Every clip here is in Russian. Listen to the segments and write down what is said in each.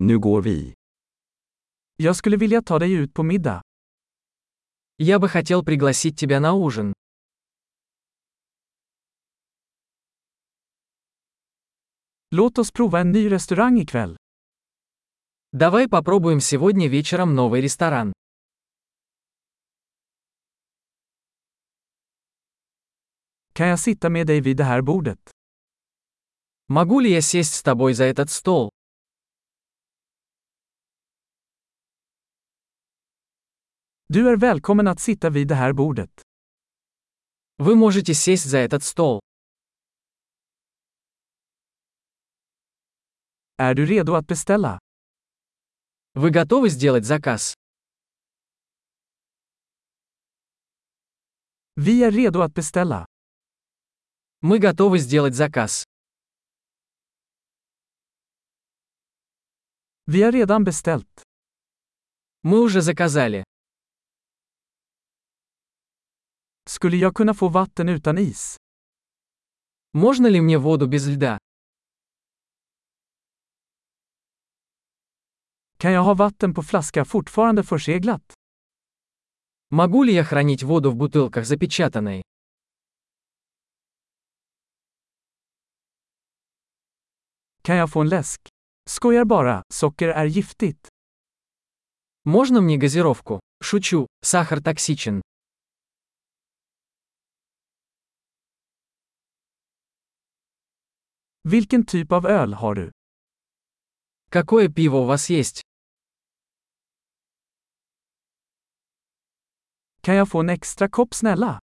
Nu går vi. Jag skulle vilja ta dig ut på middag. Я бы хотел пригласить тебя на ужин. Låt oss prova en ny restaurang ikväll. Давай попробуем сегодня вечером новый ресторан. Kan jag sitta med dig vid det här bordet? Могу ли я сесть с тобой за этот стол? Du är välkommen att sitta vid det här bordet. Вы можете сесть за этот стол. Är du redo att beställa? Вы готовы сделать заказ? Vi är redo att beställa. Мы готовы сделать заказ. Vi har redan beställt. Мы уже заказали. Skulle jag kunna få vatten utan is? Можно ли мне воду без льда? Kan jag ha vatten på flaska fortfarande förseglat? Могу ли я хранить воду в бутылках запечатанной? Kan jag få en läsk? Skojar bara, socker är giftigt. Можно мне газировку? Шучу, сахар токсичен. Vilken typ av öl har du? Какое пиво у вас есть? Kan jag få en extra kopp snälla?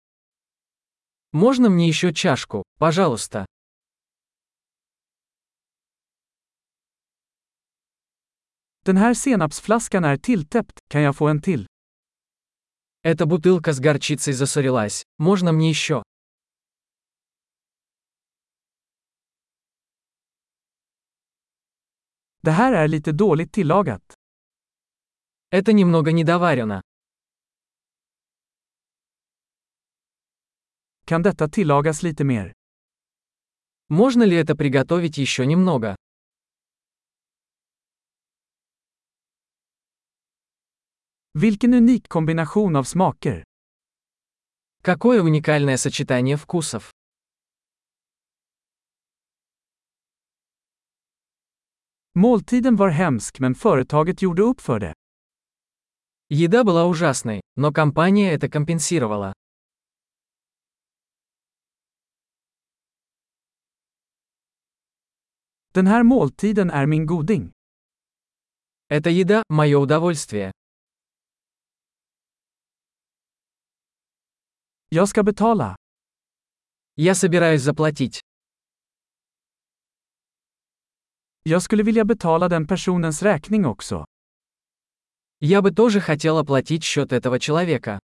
Можно мне еще чашку, пожалуйста? Den här senapsflaskan är tilltäppt, kan jag få en till? Эта бутылка с горчицей засорилась. Можно мне еще? Det här är lite dåligt tillagat. Это немного недоварено. Kan detta tillagas lite mer? Можно ли это приготовить еще немного? Vilken unik kombination av smaker. Какое уникальное сочетание вкусов. Måltiden var hemsk men företaget gjorde upp för det. Еда была ужасной, но компания это компенсировала. Den här måltiden är min goding. Эта еда – мое удовольствие. Jag ska betala. Я собираюсь заплатить. Jag skulle vilja betala den personens räkning också. Я бы тоже хотел оплатить счет этого человека.